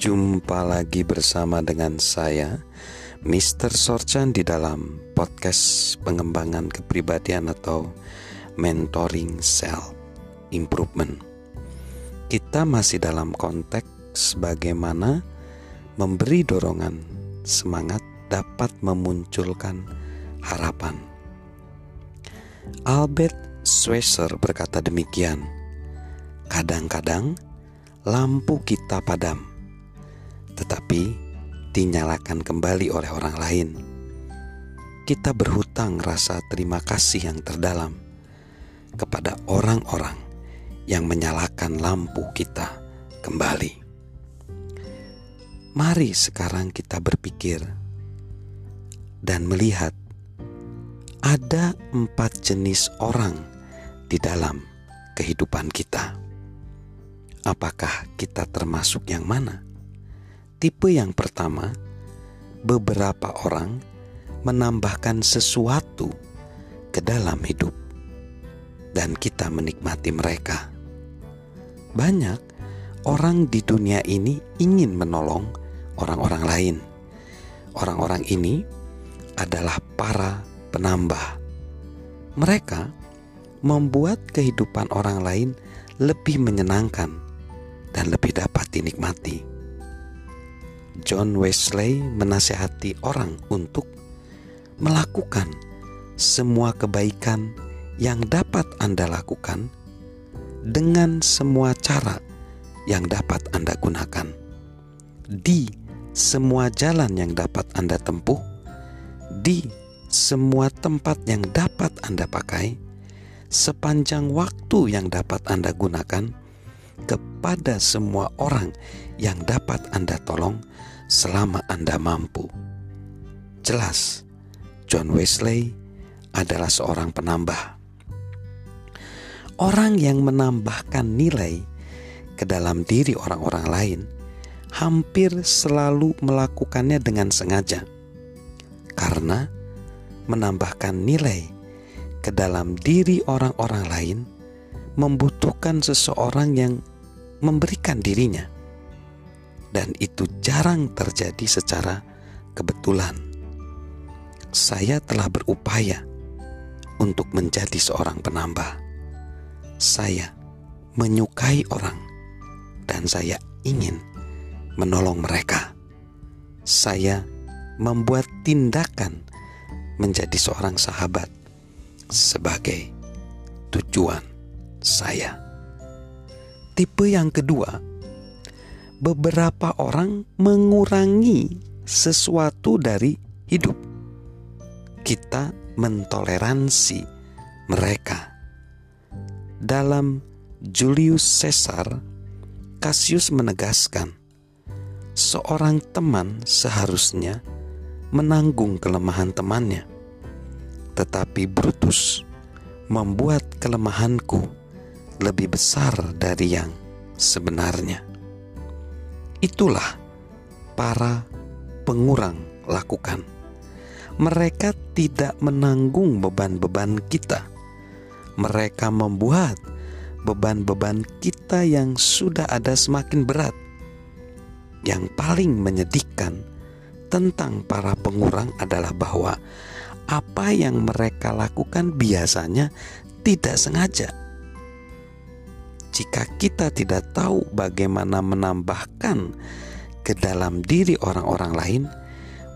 Jumpa lagi bersama dengan saya, Mr. Sorchan di dalam podcast pengembangan kepribadian atau mentoring self improvement. Kita masih dalam konteks bagaimana memberi dorongan semangat dapat memunculkan harapan. Albert Schweitzer berkata demikian, kadang-kadang lampu kita padam tetapi dinyalakan kembali oleh orang lain. Kita berhutang rasa terima kasih yang terdalam kepada orang-orang yang menyalakan lampu kita kembali. Mari sekarang kita berpikir dan melihat ada empat jenis orang di dalam kehidupan kita. Apakah kita termasuk yang mana? Tipe yang pertama, beberapa orang menambahkan sesuatu ke dalam hidup, dan kita menikmati mereka. Banyak orang di dunia ini ingin menolong orang-orang lain. Orang-orang ini adalah para penambah. Mereka membuat kehidupan orang lain lebih menyenangkan dan lebih dapat dinikmati. John Wesley menasehati orang untuk melakukan semua kebaikan yang dapat Anda lakukan dengan semua cara yang dapat Anda gunakan. Di semua jalan yang dapat Anda tempuh, di semua tempat yang dapat Anda pakai, sepanjang waktu yang dapat Anda gunakan, kepada semua orang yang dapat Anda tolong selama Anda mampu. Jelas, John Wesley adalah seorang penambah. Orang yang menambahkan nilai ke dalam diri orang-orang lain hampir selalu melakukannya dengan sengaja, karena menambahkan nilai ke dalam diri orang-orang lain membutuhkan seseorang yang memberikan dirinya dan itu jarang terjadi secara kebetulan. Saya telah berupaya untuk menjadi seorang penambah. Saya menyukai orang, dan saya ingin menolong mereka. Saya membuat tindakan menjadi seorang sahabat sebagai tujuan saya. Tipe yang kedua beberapa orang mengurangi sesuatu dari hidup. Kita mentoleransi mereka. Dalam Julius Caesar, Cassius menegaskan, seorang teman seharusnya menanggung kelemahan temannya. Tetapi Brutus membuat kelemahanku lebih besar dari yang sebenarnya. Itulah para pengurang lakukan. Mereka tidak menanggung beban-beban kita. Mereka membuat beban-beban kita yang sudah ada semakin berat. Yang paling menyedihkan tentang para pengurang adalah bahwa apa yang mereka lakukan biasanya tidak sengaja jika kita tidak tahu bagaimana menambahkan ke dalam diri orang-orang lain,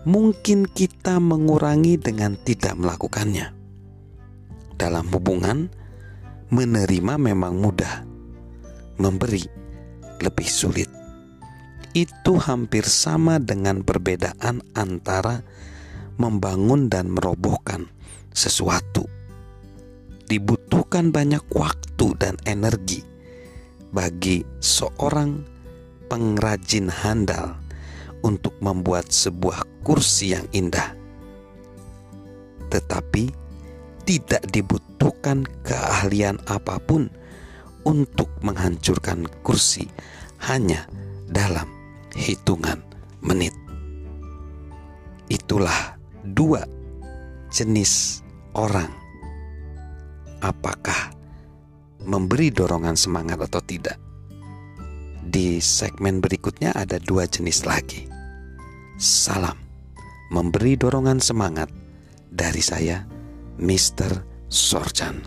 mungkin kita mengurangi dengan tidak melakukannya. Dalam hubungan, menerima memang mudah, memberi lebih sulit. Itu hampir sama dengan perbedaan antara membangun dan merobohkan sesuatu. Dibutuhkan banyak waktu dan energi bagi seorang pengrajin handal untuk membuat sebuah kursi yang indah, tetapi tidak dibutuhkan keahlian apa pun untuk menghancurkan kursi hanya dalam hitungan menit. Itulah dua jenis orang. Apakah memberi dorongan semangat atau tidak. di segmen berikutnya ada dua jenis lagi. Salam memberi dorongan semangat dari saya, Mr. Sorjan.